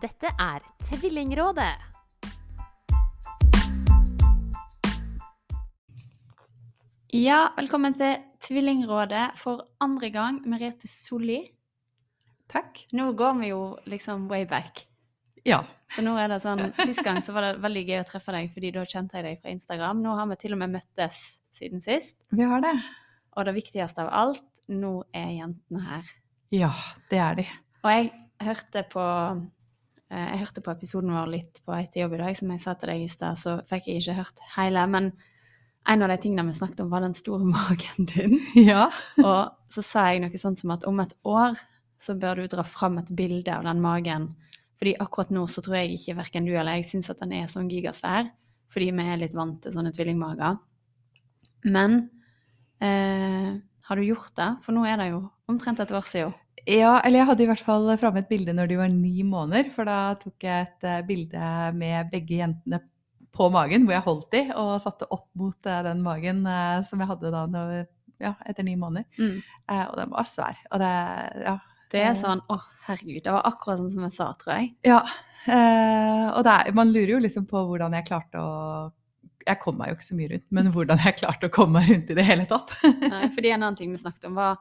Dette er Tvillingrådet. Ja, velkommen til Tvillingrådet for andre gang, Merete Solli. Takk. Nå går vi jo liksom way back. Ja. Så nå er det sånn, Sist gang så var det veldig gøy å treffe deg, fordi da kjente jeg deg fra Instagram. Nå har vi til og med møttes siden sist. Vi har det. Og det viktigste av alt, nå er jentene her. Ja, det er de. Og jeg hørte på jeg hørte på episoden vår litt på vei til jobb i dag, som jeg sa til deg i stad, så fikk jeg ikke hørt hele. Men en av de tingene vi snakket om, var den store magen din. Ja. Og så sa jeg noe sånt som at om et år så bør du dra fram et bilde av den magen. Fordi akkurat nå så tror jeg ikke verken du eller jeg syns at den er sånn gigasvær. Fordi vi er litt vant til sånne tvillingmager. Men eh, har du gjort det? For nå er det jo omtrent et år siden. Ja, eller jeg hadde i hvert fall framme et bilde når de var ni måneder. For da tok jeg et eh, bilde med begge jentene på magen, hvor jeg holdt de, og satte opp mot eh, den magen eh, som jeg hadde da når, ja, etter ni måneder. Mm. Eh, og den var svær. Og det, ja. Det er sånn Å, herregud. Det var akkurat sånn som jeg sa, tror jeg. ja. Eh, og er, man lurer jo liksom på hvordan jeg klarte å Jeg kom meg jo ikke så mye rundt, men hvordan jeg klarte å komme meg rundt i det hele tatt. Nei, fordi en annen ting vi snakket om, var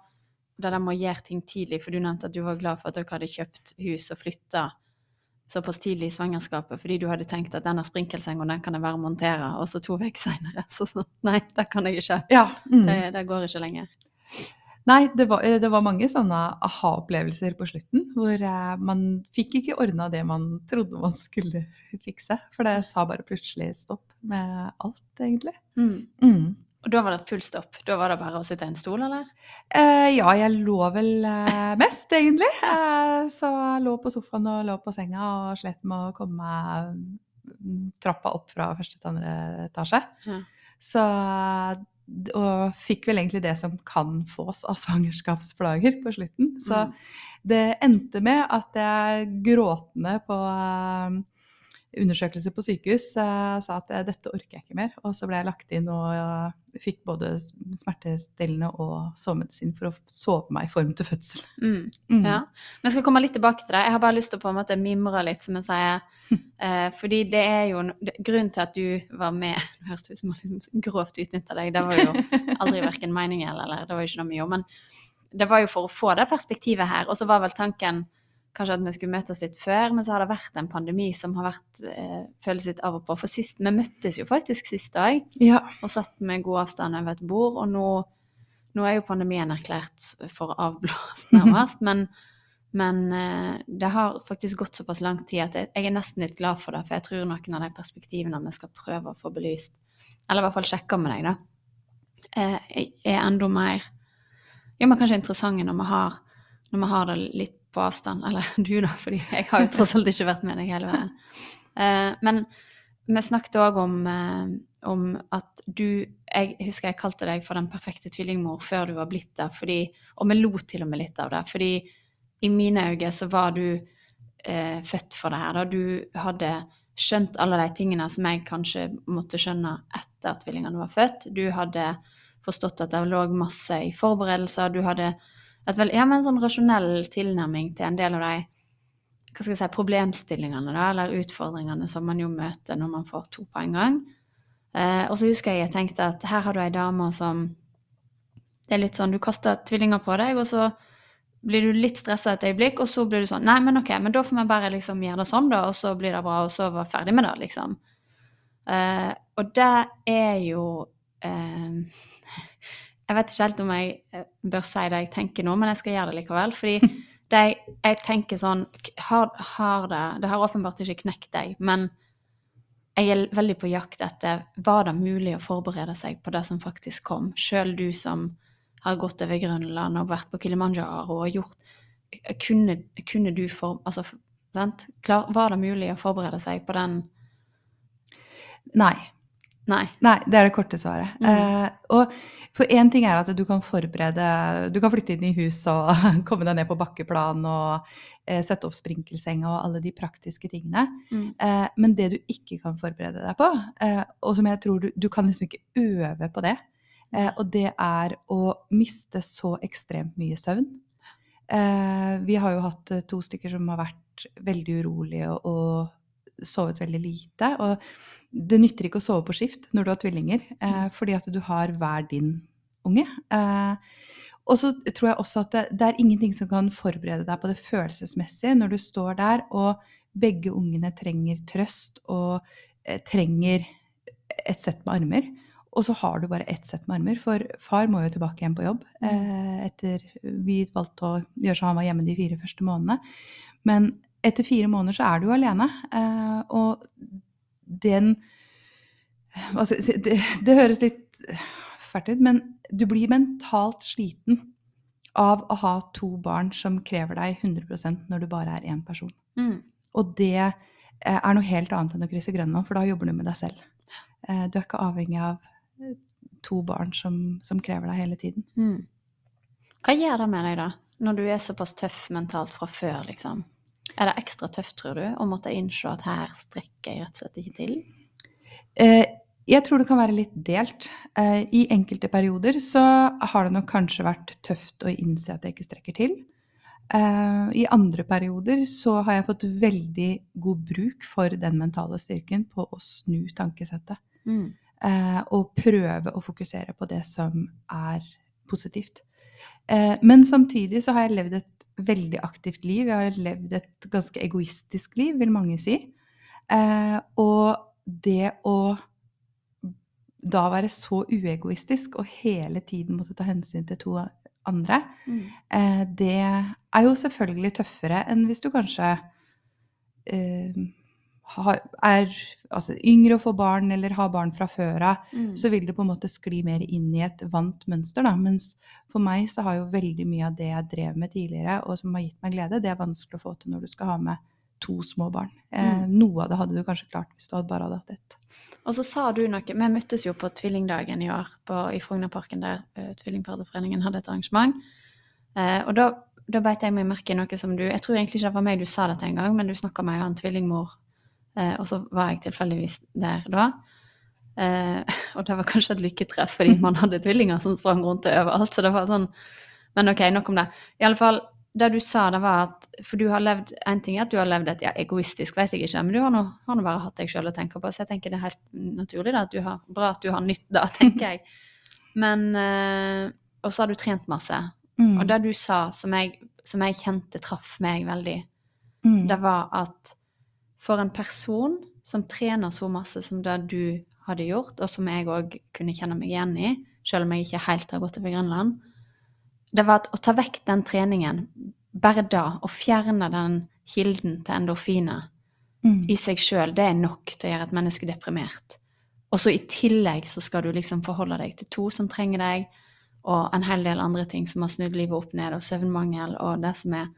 det der med å gjøre ting tidlig. For du nevnte at du var glad for at dere hadde kjøpt hus og flytta såpass tidlig i svangerskapet fordi du hadde tenkt at denne sprinkelsenga den kan jeg bare montere, og så to uker seinere så sånn Nei, det kan jeg ikke. Ja. Mm. Det, det går ikke lenger. Nei, det var, eh, det var mange sånne aha-opplevelser på slutten, hvor eh, man fikk ikke ordna det man trodde man skulle fikse. For det sa bare plutselig stopp med alt, egentlig. Mm. Og da var det full stopp? Da var det bare å sitte i en stol, eller? Eh, ja, jeg lå vel eh, mest, egentlig. Eh, så jeg lå på sofaen og lå på senga og slet med å komme meg mm, trappa opp fra første til andre etasje. Ja. Så Og fikk vel egentlig det som kan fås av svangerskapsplager på slutten. Så Mm. det endte med at jeg gråtende på eh, undersøkelse på sykehus eh, sa at eh, dette orker jeg ikke mer. Og så ble jeg lagt inn og eh, fikk både smertestillende og sovemedisin for å sove meg i form til fødsel. Mm. Mm. Ja. Men jeg skal komme litt tilbake til det. Jeg har bare lyst til å på en måte mimre litt, som jeg sier. Eh, fordi det er jo Grunnen til at du var med Det høres ut som liksom grovt utnytta deg. Det var jo aldri verken meningen eller det var jo ikke noe mye om. Men det var jo for å få det perspektivet her. Og så var vel tanken kanskje at vi skulle møtes litt før, men så har det vært en pandemi som har vært eh, føles litt av og på. For sist, vi møttes jo faktisk sist dag Ja. og satt med god avstand over et bord. Og nå, nå er jo pandemien erklært for avblåst, nærmest. Men, men eh, det har faktisk gått såpass lang tid at jeg, jeg er nesten litt glad for det. For jeg tror noen av de perspektivene vi skal prøve å få belyst, eller i hvert fall sjekke med deg, da, eh, er enda mer ja, men kanskje interessante når vi har, når vi har det litt på avstand. Eller du, da, fordi jeg har jo tross alt ikke vært med deg hele veien. Eh, men vi snakket òg om, eh, om at du Jeg husker jeg kalte deg for den perfekte tvillingmor før du var blitt det, fordi, og vi lo til og med litt av det. Fordi i mine øyne så var du eh, født for det her. Da du hadde skjønt alle de tingene som jeg kanskje måtte skjønne etter at tvillingene var født. Du hadde forstått at det lå masse i forberedelser. Du hadde et vel, ja, men en sånn rasjonell tilnærming til en del av de hva skal jeg si, problemstillingene da, eller utfordringene som man jo møter når man får to på en gang. Eh, og så husker jeg jeg tenkte at her har du ei dame som Det er litt sånn du kaster tvillinger på deg, og så blir du litt stressa et øyeblikk, og så blir du sånn Nei, men ok, men da får vi bare liksom gjøre det sånn, da, og så blir det bra, og så var ferdig med det, liksom. Eh, og det er jo eh, Jeg vet ikke helt om jeg eh, bør si det jeg tenker nå, men jeg skal gjøre det likevel. Fordi det, jeg tenker sånn har, har det Det har åpenbart ikke knekt deg, men jeg er veldig på jakt etter Var det mulig å forberede seg på det som faktisk kom? Sjøl du som har gått over Grønland og vært på Kilimanjaro og gjort Kunne, kunne du for... Altså? Klar, var det mulig å forberede seg på den Nei. Nei. Nei, det er det korte svaret. Mm. Eh, og for én ting er at du kan forberede Du kan flytte inn i hus og komme deg ned på bakkeplan og eh, sette opp sprinkelsenga og alle de praktiske tingene. Mm. Eh, men det du ikke kan forberede deg på, eh, og som jeg tror du Du kan liksom ikke øve på det, eh, og det er å miste så ekstremt mye søvn. Eh, vi har jo hatt to stykker som har vært veldig urolige og, og sovet veldig lite. Og det nytter ikke å sove på skift når du har tvillinger, eh, fordi at du har hver din unge. Eh, og så tror jeg også at det, det, er ingenting som kan forberede deg på det følelsesmessige når du står der og begge ungene trenger trøst og eh, trenger et sett med armer. Og så har du bare ett sett med armer, for far må jo tilbake igjen på jobb. Mm. Eh, etter Vi valgte å gjøre så han var hjemme de fire første månedene. Men etter fire måneder så er du jo alene. Eh, og den altså, det, det, høres litt fælt ut, men du blir mentalt sliten av å ha to barn som krever deg 100% når du bare er én person. Mm. Og det eh, er noe helt annet enn å krysse Grønland, for da jobber du med deg selv. Du er ikke avhengig av to barn som, som krever deg hele tiden. Mm. Hva gjør det med deg, da, når du er såpass tøff mentalt fra før, liksom? Er det ekstra tøft, tror du, å måtte innse at her strekker jeg rett og slett ikke til? Eh, jeg tror det kan være litt delt. Eh, I enkelte perioder så har det nok kanskje vært tøft å innse at jeg ikke strekker til. Eh, I andre perioder så har jeg fått veldig god bruk for den mentale styrken på å snu tankesettet. Mm og prøve å fokusere på det som er positivt. Men samtidig så har jeg levd et veldig aktivt liv. Jeg har levd et ganske egoistisk liv, vil mange si. Eh, og det å da være så uegoistisk og hele tiden måtte ta hensyn til to andre, mm. eh, det er jo selvfølgelig tøffere enn hvis du kanskje eh, er altså, yngre og får barn eller har barn fra før av, mm. så vil det på en måte skli mer inn i et vant mønster. Da. Mens for meg så har jo veldig mye av det jeg drev med tidligere, og som har gitt meg glede, det er vanskelig å få til når du skal ha med to små barn. Eh, mm. Noe av det hadde du kanskje klart hvis du hadde bare hadde hatt ett. Og så sa du noe Vi møttes jo på Tvillingdagen i år på, i Frognerparken, der uh, Tvillingparadeforeningen hadde et arrangement. Uh, og da, da beit jeg meg merke i noe som du Jeg tror egentlig ikke det var meg du sa dette engang, men du snakka med en tvillingmor Eh, og så var jeg tilfeldigvis der da. Eh, og det var kanskje et lykketreff, fordi man hadde tvillinger som sprang rundt overalt. så det var sånn, Men ok, nok om det. I alle fall, det du sa, det var at For du har levd En ting er at du har levd et ja, egoistisk, vet jeg ikke, men du har nå, har nå bare hatt deg sjøl å tenke på. Så jeg tenker det er helt naturlig da, at du har, bra at du har nytt det, tenker jeg. Men eh, Og så har du trent masse. Mm. Og det du sa, som jeg, som jeg kjente traff meg veldig, mm. det var at for en person som trener så masse som det du hadde gjort, og som jeg òg kunne kjenne meg igjen i, selv om jeg ikke helt har gått over Grønland, det var at å ta vekk den treningen, bare da, å fjerne den kilden til endorfiner mm. i seg sjøl, det er nok til å gjøre et menneske deprimert. Og så i tillegg så skal du liksom forholde deg til to som trenger deg, og en hel del andre ting som har snudd livet opp ned, og søvnmangel og det som er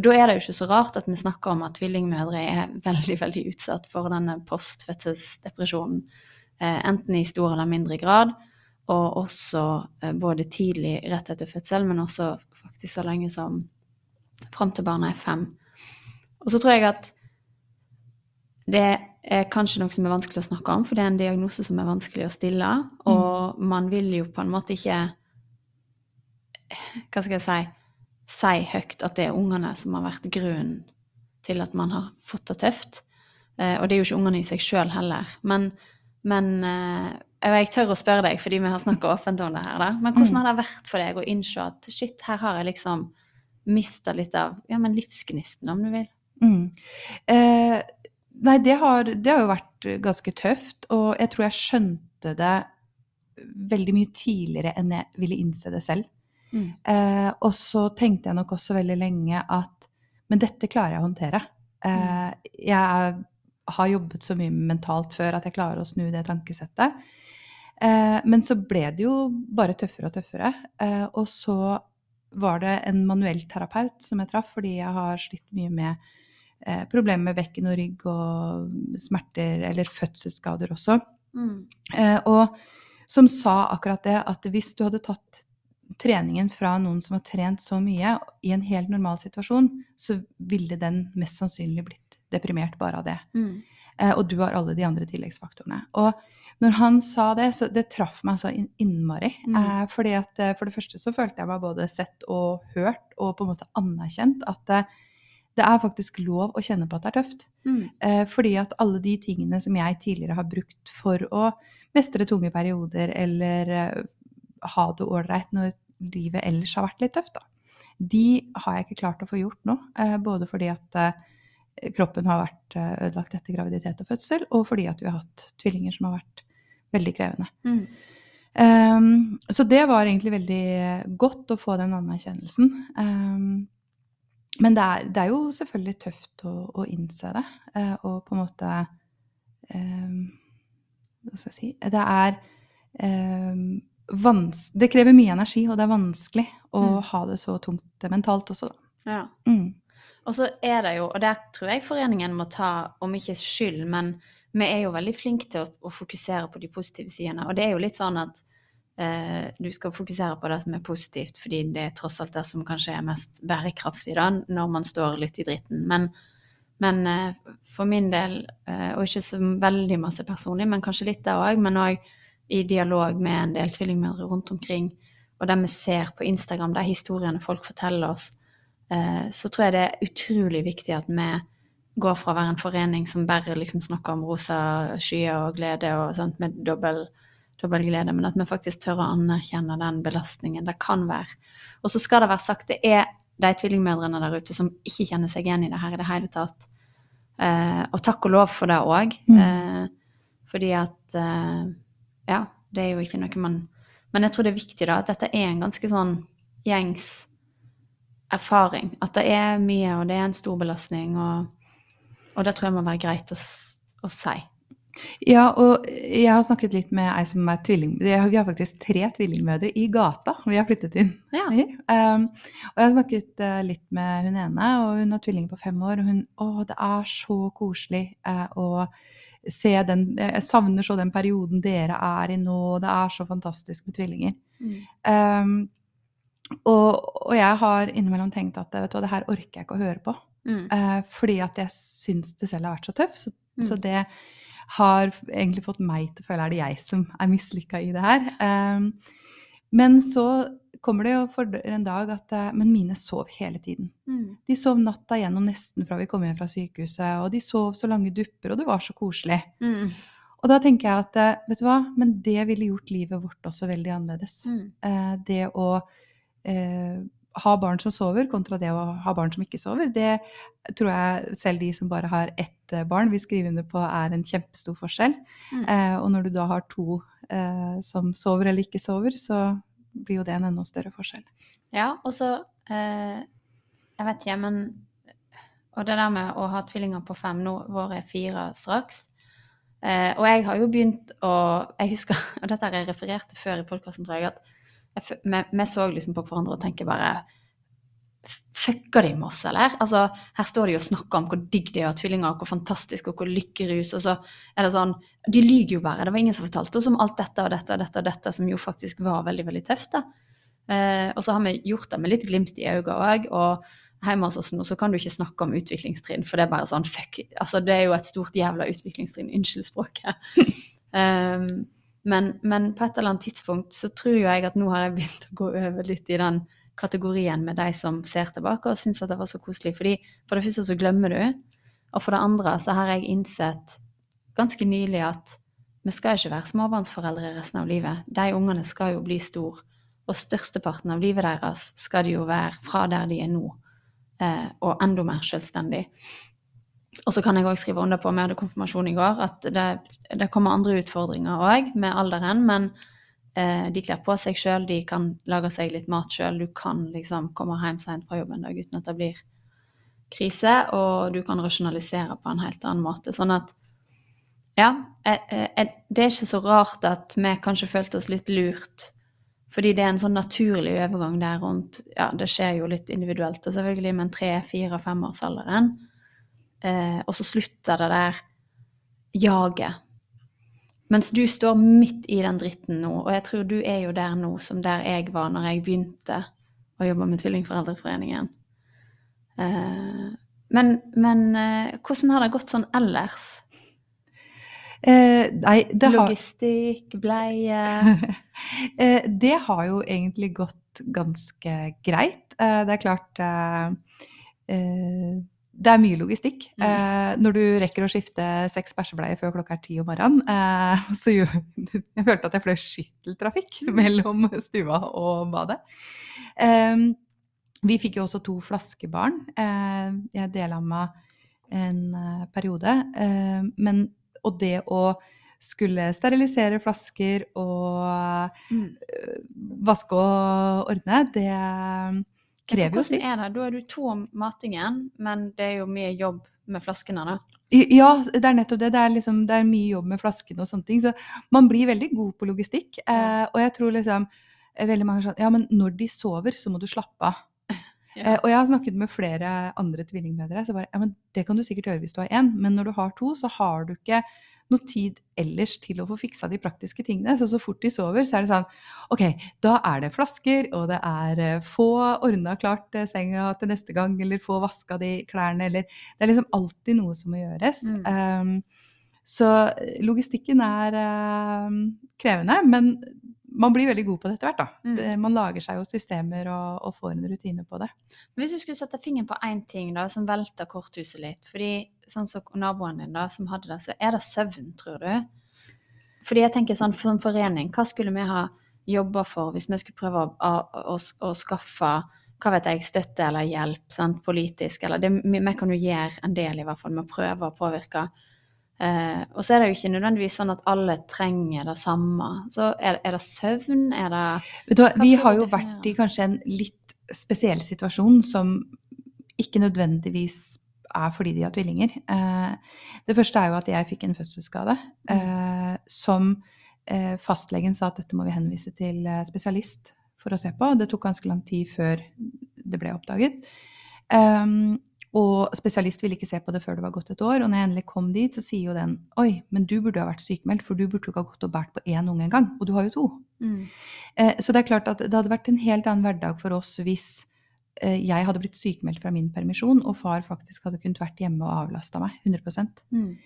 og da er det jo ikke så rart at vi snakker om at tvillingmødre er veldig veldig utsatt for denne postfødselsdepresjonen. Eh, enten i stor eller mindre grad, og også eh, både tidlig rett etter fødsel, men også faktisk så lenge som fram til barna er fem. Og så tror jeg at det er kanskje noe som er vanskelig å snakke om, for det er en diagnose som er vanskelig å stille. Og mm. man vil jo på en måte ikke Hva skal jeg si si høyt at det er ungene som har vært grunnen til at man har fått det tøft. Eh, og det er jo ikke ungene i seg sjøl heller. Men, men eh, jeg tør å spørre deg, fordi vi har snakka åpent om det her, da. Men hvordan mm. har det vært for deg å innse at shit, her har jeg liksom mista litt av ja, men livsgnisten, om du vil? Mm. Eh, nei, det har, det har jo vært ganske tøft, og jeg tror jeg skjønte det veldig mye tidligere enn jeg ville innse det selv. Mm. Eh, og så tenkte jeg nok også veldig lenge at Men dette klarer jeg å håndtere. Eh, jeg har jobbet så mye mentalt før at jeg klarer å snu det tankesettet. Eh, men så ble det jo bare tøffere og tøffere. Eh, og så var det en manuell terapeut som jeg traff, fordi jeg har slitt mye med eh, problemer med bekken og rygg og smerter, eller fødselsskader også. Mm. Eh, og som sa akkurat det, at hvis du hadde tatt treningen fra noen som har trent så mye, i en helt normal situasjon, så ville den mest sannsynlig blitt deprimert bare av det. Mm. Eh, og du har alle de andre tilleggsfaktorene. Og når han sa det, så det traff meg så innmari. Mm. Eh, fordi at eh, For det første så følte jeg meg både sett og hørt og på en måte anerkjent at eh, det er faktisk lov å kjenne på at det er tøft. Mm. Eh, fordi at alle de tingene som jeg tidligere har brukt for å mestre tunge perioder eller ha det ålreit når livet ellers har vært litt tøft, da, de har jeg ikke klart å få gjort nå. Eh, både fordi at eh, kroppen har vært eh, ødelagt etter graviditet og fødsel, og fordi at vi har hatt tvillinger som har vært veldig krevende. Mm. Um, så det var egentlig veldig godt å få den anerkjennelsen. Um, men det er, det er, jo selvfølgelig tøft å, å innse det, uh, og på en måte um, Hva skal jeg si Det er Det krever mye energi, og det er vanskelig å Mm. ha det så tungt mentalt også, da. Ja. Mm. Og så er det jo, og der tror jeg foreningen må ta, om ikke skyld, men vi er jo veldig flinke til å, å fokusere på de positive sidene. Og det er jo litt sånn at eh, du skal fokusere på det som er positivt, fordi det er tross alt det som kanskje er mest bærekraftig da, når man står litt i dritten. Men, men eh, for min del, eh, og ikke så veldig masse personlig, men kanskje litt det òg, men òg i dialog med en del tvillingmødre rundt omkring, og det vi ser på Instagram, de historiene folk forteller oss, eh, så tror jeg det er utrolig viktig at vi går fra å være en forening som bare liksom snakker om rosa skyer og glede og sånt, med dobbel, dobbel glede, men at vi faktisk tør å anerkjenne den belastningen det kan være. Og så skal det være sagt, det er de tvillingmødrene der ute som ikke kjenner seg igjen i det her i det hele tatt. Eh, og takk og lov for det òg. Mm. Eh, fordi at eh, Ja, det er jo ikke noe man Men jeg tror det er viktig da at dette er en ganske sånn gjengs erfaring. At det er mye, og det er en stor belastning. Og, og det tror jeg må være greit å, å si. Ja, og jeg har snakket litt med ei som er tvilling... Vi har faktisk tre tvillingmødre i gata. Vi har flyttet inn Ja. Um, og jeg har snakket eh, litt med hun ene, og hun har tvillinger på fem år. Og hun Å, det er så koselig Uh, å se den Jeg savner så den perioden dere er i nå. Det er så fantastisk med tvillinger. Um, og, og jeg har innimellom tenkt at vet du hva, det her orker jeg ikke å høre på. Mm. Uh, fordi at jeg syns det selv har vært så tøff. Så, Mm. så det har egentlig fått meg til å føle er det jeg som er mislykka i det her. Um, men så kommer det jo for en dag at eh, Men mine sov hele tiden. Mm. De sov natta gjennom nesten fra vi kom hjem fra sykehuset, og de sov så lange dupper, og det var så koselig. Mm. Og da tenker jeg at eh, vet du hva, men det ville gjort livet vårt også veldig annerledes. Mm. Eh, det å eh, ha barn som sover, kontra det å ha barn som ikke sover, det tror jeg selv de som bare har ett eh, barn, vil skrive under på er en kjempestor forskjell. Mm. Eh, og når du da har to som sover eller ikke sover, så blir jo det en enda større forskjell. Ja, og så eh, Jeg vet ikke, men Og det der med å ha tvillinger på fem nå, våre er fire straks. Eh, og jeg har jo begynt å Jeg husker, og dette har jeg referert til før i podkasten, tror jeg, at jeg, vi, vi så liksom på hverandre og tenker bare "F- Fucker de med oss, eller? Altså, her står de og snakker om hvor digg de er å ha tvillinger, hvor fantastisk, og hvor lykkerus, og så er det sånn De lyver jo bare. Det var ingen som fortalte oss om alt dette og dette og dette, og dette som jo faktisk var veldig, veldig tøft, da. Eh, og så har vi gjort det med litt glimt i øynene òg. Og hjemme hos oss nå så kan du ikke snakke om utviklingstrinn, for det er bare sånn fuck Altså, det er jo et stort jævla utviklingstrinn. Unnskyld språket. um, men, men på et eller annet tidspunkt så tror jo jeg at nå har jeg begynt å gå over litt i den kategorien med de som ser tilbake og syns at det var så koselig. Fordi for det første så glemmer du, og for det andre så har jeg innsett ganske nylig at vi skal ikke være småbarnsforeldre resten av livet. De ungene skal jo bli stor, og størsteparten av livet deres skal de jo være fra der de er nå, eh, og enda mer selvstendig. Og så kan jeg òg skrive under på, vi hadde konfirmasjon i går, at det, det kommer andre utfordringer òg med alderen, men de kler på seg sjøl, de kan lage seg litt mat sjøl, du kan liksom komme hjem seint fra jobb en dag uten at det blir krise, og du kan rasjonalisere på en helt annen måte. Sånn at ja, eh, eh, det er ikke så rart at vi kanskje følte oss litt lurt. Fordi det er en sånn naturlig overgang der rundt Ja, det skjer jo litt individuelt, og selvfølgelig, men tre-, fire-, femårsalderen. Eh, og så slutter det der jaget. Mens du står midt i den dritten nå, og jeg tror du er jo der nå som der jeg var når jeg begynte å jobbe med Tvillingforeldreforeningen. Eh, men men eh, hvordan har det gått sånn ellers? Eh, nei, det har, Logistikk, bleie Eh, det har jo egentlig gått ganske greit. Eh, det er klart eh, det er mye logistikk. Mm. Eh, når du rekker å skifte seks bæsjebleier før klokka er ti om morgenen, eh, så jo, Jeg følte at jeg fløy skytteltrafikk Mm. mellom stua og badet. Eh, vi fikk jo også to flaskebarn. Eh, jeg dela med en eh, periode. Eh, men, og det å skulle sterilisere flasker og Mm. eh, vaske og ordne, det krever jo Hvordan sitt. er det? Da er du to om matingen, men det er jo mye jobb med flaskene, da. Ja, det er nettopp det. Det er, liksom, det er mye jobb med flaskene og sånne ting. Så man blir veldig god på logistikk. Eh, og jeg tror liksom eh, veldig mange sånn Ja, men når de sover, så må du slappe av. Ja. Eh, og jeg har snakket med flere andre tvillingmødre, så bare Ja, men det kan du sikkert gjøre hvis du har én, men når du har to, så har du ikke noe tid ellers til å få fiksa de praktiske tingene. Så så fort de sover, så er det sånn OK, da er det flasker, og det er eh, få ordna klart eh, senga til neste gang, eller få vaska de klærne, eller Det er liksom alltid noe som må gjøres. Mm. Um, så logistikken er um, krevende, men man blir veldig god på det etter hvert, da. Mm. Det, man lager seg jo systemer og, og får en rutine på det. Hvis du skulle sette fingeren på én ting da, som velter korthuset litt fordi Sånn som naboen din da, som hadde det, så er det søvn, tror du? Fordi jeg tenker sånn, For en forening, hva skulle vi ha jobba for hvis vi skulle prøve å, å, å, å skaffe hva vet jeg, støtte eller hjelp sant, politisk? eller det, vi, vi kan jo gjøre en del i hvert fall med å prøve å påvirke. Eh, og så er det jo ikke nødvendigvis sånn at alle trenger det samme. Så er, er det søvn? Er det Vet du hva, vi har jo vært i kanskje en litt spesiell situasjon som ikke nødvendigvis er fordi de har tvillinger. Eh, det første er jo at jeg fikk en fødselsskade eh, som eh, fastlegen sa at dette må vi henvise til eh, spesialist for å se på. Det tok ganske lang tid før det ble oppdaget. Um, og spesialist ville ikke se på det før det var gått et år. Og når jeg endelig kom dit, så sier jo den Oi, men du burde ha vært sykemeldt, for du burde ikke ha gått og båret på én unge engang. Og du har jo to. Mm. Eh, Så det er klart at det hadde vært en helt annen hverdag for oss hvis eh, jeg hadde blitt sykemeldt fra min permisjon, og far faktisk hadde kunnet vært hjemme og avlasta meg 100 Mm.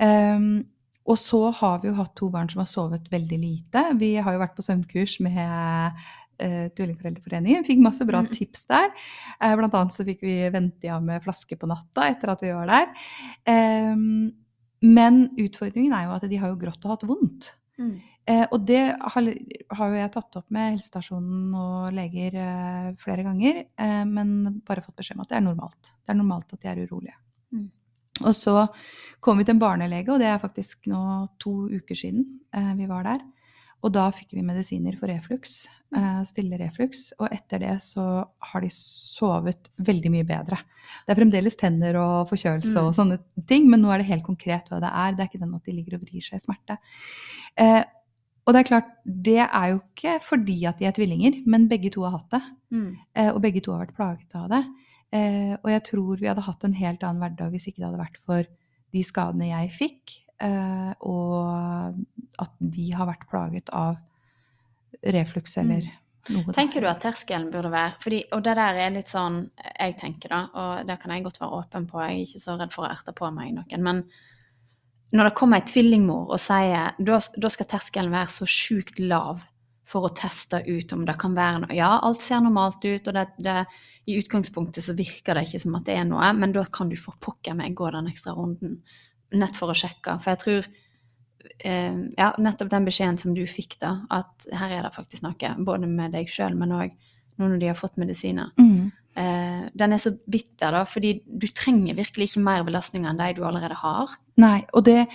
um, Og så har vi jo hatt to barn som har sovet veldig lite. Vi har jo vært på søvnkurs med uh, Tvillingforeldreforeningen. Fikk masse bra Mm. tips der. Eh, blant annet så fikk vi vente av med flaske på natta etter at vi var der. Eh, men utfordringen er jo at de har jo grått og hatt vondt. Mm. Eh, og det har, har jo jeg tatt opp med helsestasjonen og leger eh, flere ganger, eh, men bare fått beskjed om at det er normalt. Det er normalt at de er urolige. Mm. Og så kom vi til en barnelege, og det er faktisk nå to uker siden eh, vi var der. Og da fikk vi medisiner for refluks, eh, stille refluks, og etter det så har de sovet veldig mye bedre. Det er fremdeles tenner og forkjølelse og Mm. sånne ting, men nå er det helt konkret hva det er. Det er ikke den at de ligger og vrir seg i smerte. Eh, og det er klart, det er jo ikke fordi at de er tvillinger, men begge to har hatt det. Mm. Eh, og begge to har vært plaget av det. Eh, og jeg tror vi hadde hatt en helt annen hverdag hvis ikke det hadde vært for de skadene jeg fikk, og at de har vært plaget av refluks eller noe. Mm. Tenker du at terskelen burde være fordi, Og det der er litt sånn jeg tenker, da, og det kan jeg godt være åpen på, jeg er ikke så redd for å erte på meg noen. Men når det kommer ei tvillingmor og sier da, da skal terskelen være så sjukt lav for å teste ut om det kan være noe Ja, alt ser normalt ut, og det, det, i utgangspunktet så virker det ikke som at det er noe, men da kan du for pokker meg gå den ekstra runden nett for å sjekke. For jeg tror eh, ja, nettopp den beskjeden som du fikk, da, at her er det faktisk noe, både med deg sjøl, men òg nå når de har fått medisiner. Mm. Eh, den er så bitter, da, fordi du trenger virkelig ikke mer belastninger enn de du allerede har. Nei, og det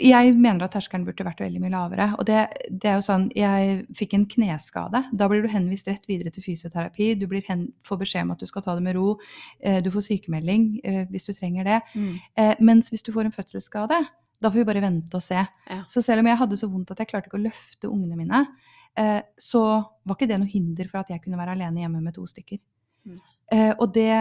Jeg mener at terskelen burde vært veldig mye lavere. Og det, det er jo sånn Jeg fikk en kneskade. Da blir du henvist rett videre til fysioterapi. Du blir hen, får beskjed om at du skal ta det med ro. Uh, du får sykemelding uh, hvis du trenger det. Eh, mens hvis du får en fødselsskade, da får vi bare vente og se. Ja. Så selv om jeg hadde så vondt at jeg klarte ikke å løfte ungene mine, så var ikke det noe hinder for at jeg kunne være alene hjemme med to stykker. Mm. Eh, og det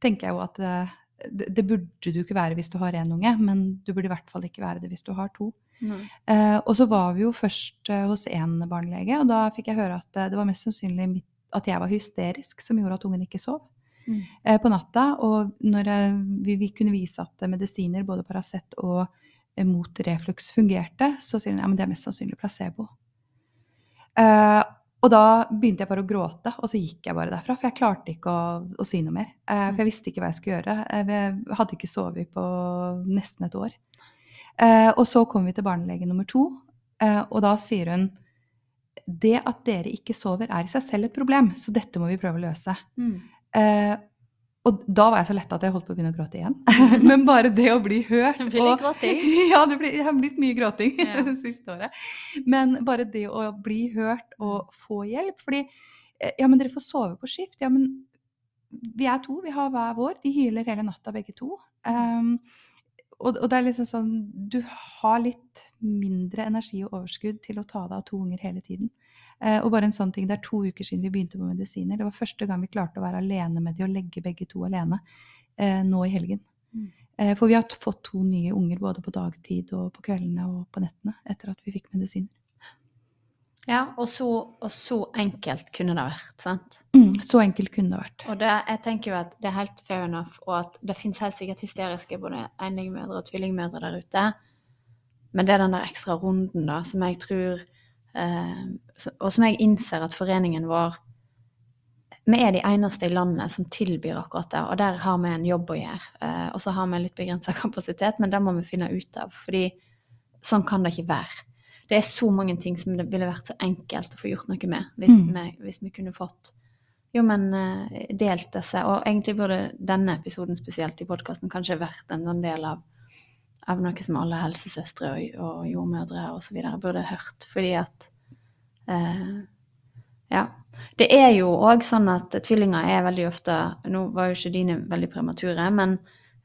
tenker jeg jo at eh, det, det burde du ikke være hvis du har én unge, men du burde i hvert fall ikke være det hvis du har to. Eh, og så var vi jo først hos én barnelege, og da fikk jeg høre at det var mest sannsynlig mitt, at jeg var hysterisk som gjorde at ungen ikke sov Mm. eh, på natta. Og når jeg, vi, vi kunne vise at medisiner, både Paracet og mot refluks, fungerte, så sier hun ja, men det er mest sannsynlig placebo. Eh, og da begynte jeg bare å gråte, og så gikk jeg bare derfra. For jeg klarte ikke å, å si noe mer. Eh, for jeg visste ikke hva jeg skulle gjøre. Eh, Jeg hadde ikke sovet på nesten et år. Eh, og så kom vi til barnelege nummer to, eh, og da sier hun det at dere ikke sover er i seg selv et problem, så dette må vi prøve å løse. Mm. Og da var jeg så letta at jeg holdt på å begynne å gråte igjen. Men bare det å bli hørt Det blir litt gråting. Ja, det, blir, det har blitt mye gråting Ja. det siste året. Men bare det å bli hørt og få hjelp Fordi eh, Ja, men dere får sove på skift. Ja, men vi er to, vi har hver vår. De hyler hele natta, begge to. Um, og, og det er liksom sånn Du har litt mindre energi og overskudd til å ta deg av to unger hele tiden. Eh, og bare en sånn ting, Det er to uker siden vi begynte på medisiner. Det var første gang vi klarte å være alene med de og legge begge to alene eh, nå i helgen. Mm. Eh, for vi har fått to nye unger både på dagtid og på kveldene og på nettene etter at vi fikk medisiner. Ja, og så, og så enkelt kunne det vært, sant? Mm, så enkelt kunne det vært. Og det, jeg tenker jo at det er helt fair enough, og at det finnes helt sikkert hysteriske både enligmødre og tvillingmødre der ute. Men det er den der ekstra runden da, som jeg tror Og som jeg innser at foreningen vår Vi er de eneste i landet som tilbyr akkurat det, og der har vi en jobb å gjøre. Eh, og så har vi litt begrensa kapasitet, men det må vi finne ut av. fordi sånn kan det ikke være. Det er så mange ting som det ville vært så enkelt å få gjort noe med hvis, Mm. vi, hvis vi kunne fått jo, men eh, delt disse. Og egentlig burde denne episoden spesielt i podkasten kanskje vært en sånn del av, av noe som alle helsesøstre og, og jordmødre osv. burde hørt. Fordi at eh, Ja. Det er jo òg sånn at tvillinger er veldig ofte Nå var jo ikke dine veldig premature, men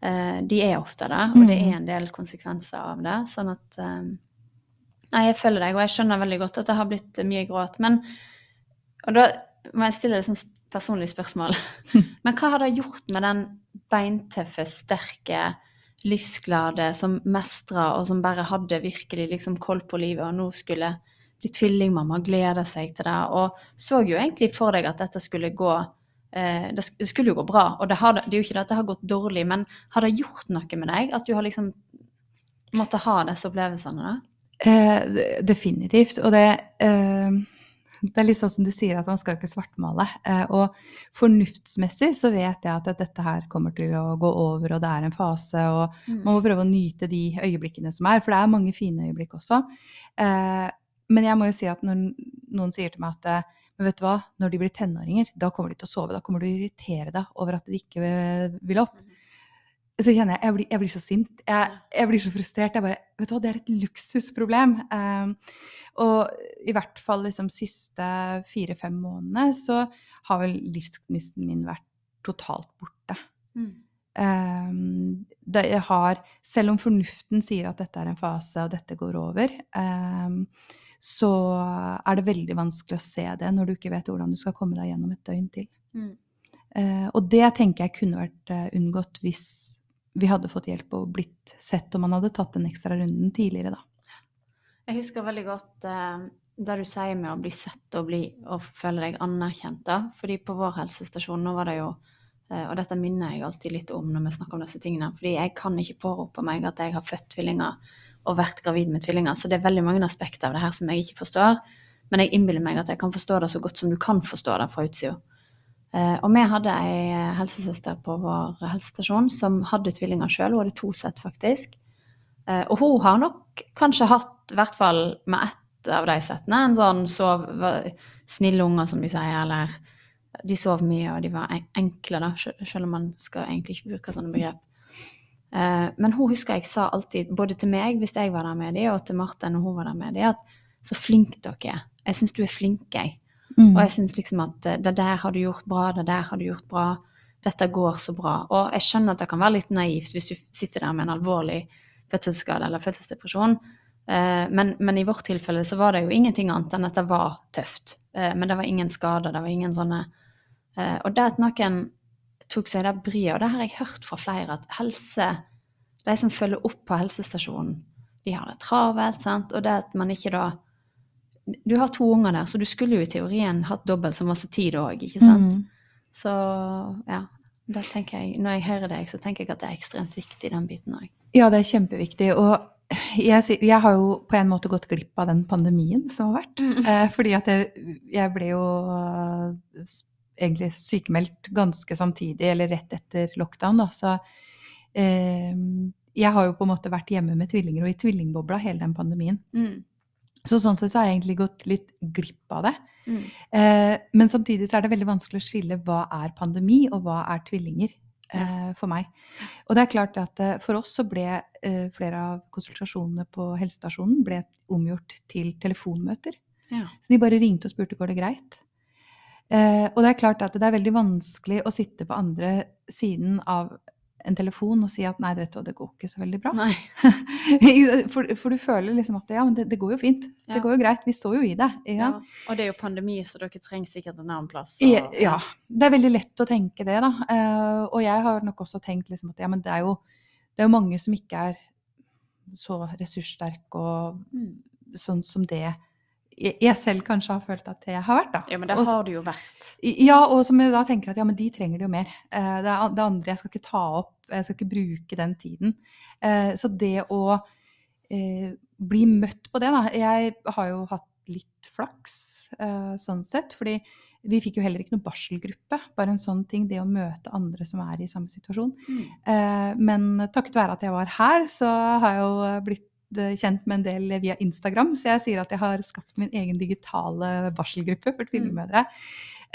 eh, de er ofte det, og det er en del konsekvenser av det. Sånn at eh, Nei, jeg følger deg, og jeg skjønner veldig godt at det har blitt mye gråt. Men og da må jeg stille et sånt personlig spørsmål. Men hva har det gjort med den beintøffe, sterke, livsglade som mestra, og som bare hadde virkelig liksom koll på livet, og nå skulle bli tvillingmamma, glede seg til det, og så jo egentlig for deg at dette skulle gå eh, det, skulle jo gå bra, og det, har, det er jo ikke det at det har gått dårlig, men har det gjort noe med deg? At du har liksom måttet ha disse opplevelsene? da? Eh, definitivt. Og det, eh, det er litt sånn som du sier, at man skal ikke svartmale. Eh, og fornuftsmessig så vet jeg at dette her kommer til å gå over, og det er en fase, og man må prøve å nyte de øyeblikkene som er, for det er mange fine øyeblikk også. Eh, men jeg må jo si at når noen sier til meg at eh, men vet du hva, når de blir tenåringer, da kommer de til å sove. Da kommer du å irritere deg over at de ikke vil opp. Så kjenner jeg jeg blir, jeg blir så sint. Jeg, jeg blir så frustrert. Jeg bare, vet du hva, Det er et luksusproblem. Um, og i hvert fall liksom siste fire-fem månedene så har vel livsgnisten min vært totalt borte. Mm. Um, det jeg har, selv om fornuften sier at dette er en fase og dette går over, um, så er det veldig vanskelig å se det når du ikke vet hvordan du skal komme deg gjennom et døgn til. Mm. Uh, og det tenker jeg kunne vært uh, unngått hvis vi hadde fått hjelp og blitt sett, og man hadde tatt den ekstra runden tidligere, da. Jeg husker veldig godt eh, det du sier med å bli sett og, bli, og føle deg anerkjent. da. Fordi på vår helsestasjon nå var det jo eh, Og dette minner jeg alltid litt om når vi snakker om disse tingene. Fordi jeg kan ikke pårope meg at jeg har født tvillinger og vært gravid med tvillinger. Så det er veldig mange aspekter av det her som jeg ikke forstår. Men jeg innbiller meg at jeg kan forstå det så godt som du kan forstå det fra utsida. Eh, og vi hadde ei helsesøster på vår helsestasjon som hadde tvillinger sjøl. Hun hadde to sett, faktisk. Eh, og hun har nok kanskje hatt, i hvert fall med ett av de settene, en sånn sov snille unger, som de sier, eller de sov mye, og de var enkle, da, selv om man skal egentlig ikke bruke sånne begrep. Eh, men hun husker jeg sa alltid, både til meg hvis jeg var der med dem, og til Martin når hun var der med dem, at så flink dere er. Jeg syns du er flink, jeg. Mm. Og jeg syns liksom at eh, det der har du gjort bra, det der har du gjort bra. Dette går så bra. Og jeg skjønner at det kan være litt naivt hvis du sitter der med en alvorlig fødselsskade eller fødselsdepresjon. Eh, Men, men i vårt tilfelle så var det jo ingenting annet enn at det var tøft. Eh, Men det var ingen skader, det var ingen sånne Og det at noen tok seg det bryet, og det har jeg hørt fra flere, at helse De som følger opp på helsestasjonen, de har det travelt, sant, og det at man ikke da Du har to unger der, så du skulle jo i teorien hatt dobbelt så masse tid òg, ikke sant? Mm. Så ja. Da tenker jeg, når jeg hører deg, så tenker jeg at det er ekstremt viktig, den biten òg. Ja, det er kjempeviktig. Og jeg, jeg har jo på en måte gått glipp av den pandemien som har vært. Mm. Eh, fordi at jeg, jeg ble jo uh, egentlig sykemeldt ganske samtidig, eller rett etter lockdown, da. Så eh, jeg har jo på en måte vært hjemme med tvillinger og i tvillingbobla hele den pandemien. Mm. Så sånn sett så har jeg egentlig gått litt glipp av det. Mm. Eh, men samtidig så er det veldig vanskelig å skille hva er pandemi, og hva er tvillinger. Eh, for meg. Og det er klart at eh, for oss så ble eh, flere av konsultasjonene på helsestasjonen ble omgjort til telefonmøter. Ja. Så de bare ringte og spurte går det greit. Eh, og det er klart at det er veldig vanskelig å sitte på andre siden av en telefon og si at nei, vet du, det går ikke så veldig bra. For, for du føler liksom at ja, men det, det går jo fint. Ja. Det går jo greit. Vi står jo i det. Ja. Og det er jo pandemi, så dere trenger sikkert en annen plass. Og- Ja. Det er veldig lett å tenke det, da. Uh, og jeg har nok også tenkt liksom at ja, men det er jo, det er jo mange som ikke er så ressurssterke og Mm. sånn som det jeg selv kanskje har følt at jeg har vært, da. Ja, men det Og har du jo vært. Ja, og som jeg da tenker at ja, men de trenger det jo mer. Eh, Det, det andre jeg skal ikke ta opp, jeg skal ikke bruke den tiden. Eh, Så det å eh, bli møtt på det, da Jeg har jo hatt litt flaks eh, sånn sett, fordi vi fikk jo heller ikke noe barselgruppe. Bare en sånn ting, det å møte andre som er i samme situasjon. Mm. Eh, Men takket være at jeg var her, så har jeg jo blitt kjent med en del via Instagram. Så jeg sier at jeg har skapt min egen digitale barselgruppe for tvillingmødre.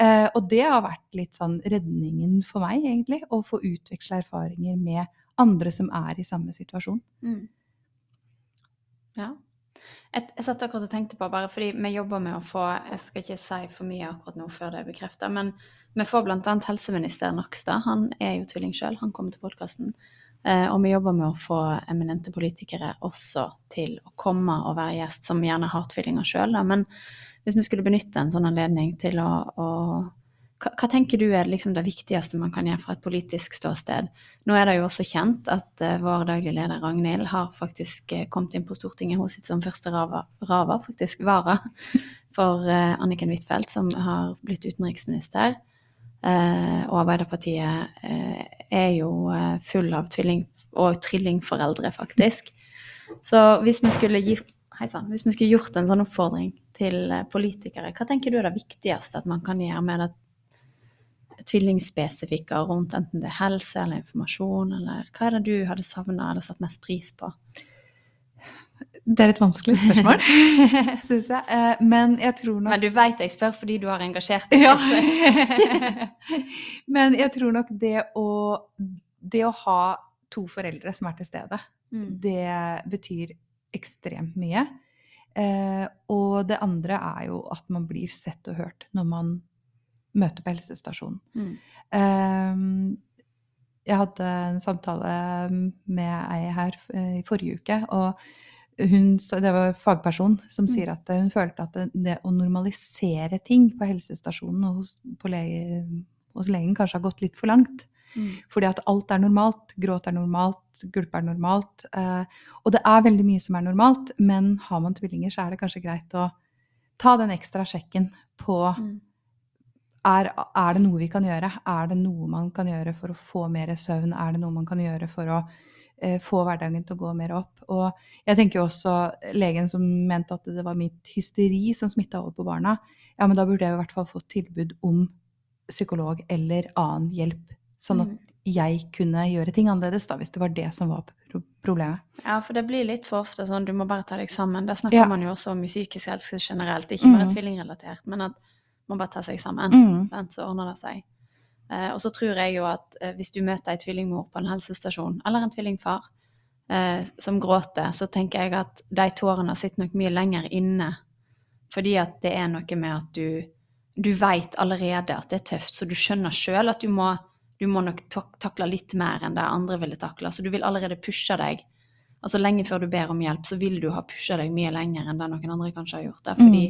Eh, og det har vært litt sånn redningen for meg, egentlig. Å få utveksle erfaringer med andre som er i samme situasjon. Mm. Ja. Jeg, jeg satt akkurat og tenkte på, bare fordi vi jobber med å få Jeg skal ikke si for mye akkurat nå før det er bekrefta, men vi får bl.a. helseminister Nakstad. Han er jo tvilling sjøl, han kommer til podkasten. Eh, og vi jobber med å få eminente politikere også til å komme og være gjest, som gjerne har tvillinger sjøl. Men hvis vi skulle benytte en sånn anledning til å, å hva, tenker du er liksom det viktigste man kan gjøre fra et politisk ståsted? Nå er det jo også kjent at eh, vår daglige leder Ragnhild har faktisk eh, kommet inn på Stortinget. Hun sitter som første rava, rava faktisk vara, for Anniken Huitfeldt, som har blitt utenriksminister. Eh, og Arbeiderpartiet eh, er jo eh, full av tvilling- og trillingforeldre, faktisk. Så hvis vi skulle gi heisann. Hvis vi skulle gjort en sånn oppfordring til politikere, hva tenker du er det viktigste at man kan gjøre med det tvillingspesifikke rundt enten det er helse eller informasjon, eller hva er det du hadde savna eller satt mest pris på? Det er et vanskelig spørsmål, syns jeg. Eh, Men jeg tror nok Men du veit jeg spør fordi du har engasjert deg. Ja. Men jeg tror nok det å, det å ha to foreldre som er til stede, Mm. det betyr ekstremt mye. Eh, og det andre er jo at man blir sett og hørt når man møter på helsestasjonen. Mm. Eh, jeg hadde en samtale med ei her i forrige uke, og hun, det var fagperson som Mm. sier at hun følte at det, det å normalisere ting på helsestasjonen og hos, på lege, hos legen kanskje har gått litt for langt. Mm. Fordi at alt er normalt. Gråt er normalt, gulpe er normalt. Eh, og det er veldig mye som er normalt, men har man tvillinger, så er det kanskje greit å ta den ekstra sjekken på Mm. er, er det noe vi kan gjøre? Er det noe man kan gjøre for å få mer søvn? Er det noe man kan gjøre for å eh, få hverdagen til å gå mer opp? Og jeg tenker jo også legen som mente at det var mitt hysteri som smitta over på barna. Ja, men da burde jeg i hvert fall fått tilbud om psykolog eller annen hjelp. Sånn at Mm. jeg kunne gjøre ting annerledes, da, hvis det var det som var problemet. Ja, for det blir litt for ofte sånn du må bare ta deg sammen. Der snakker Ja. man jo også om i psykisk helse generelt, ikke bare Mm. tvillingrelatert, men at man bare tar seg sammen. Mm. så ordner det seg. Eh, og så tror jeg jo at eh, hvis du møter ei tvillingmor på en helsestasjon, eller en tvillingfar, eh, som gråter, så tenker jeg at de tårene sitter nok mye lenger inne. Fordi at det er noe med at du, du veit allerede at det er tøft, så du skjønner sjøl at du må, du må nok takle litt mer enn det andre ville takle. Så du vil allerede pushe deg. Altså Lenge før du ber om hjelp, så vil du ha pusha deg mye lenger enn det noen andre kanskje har gjort. det, Fordi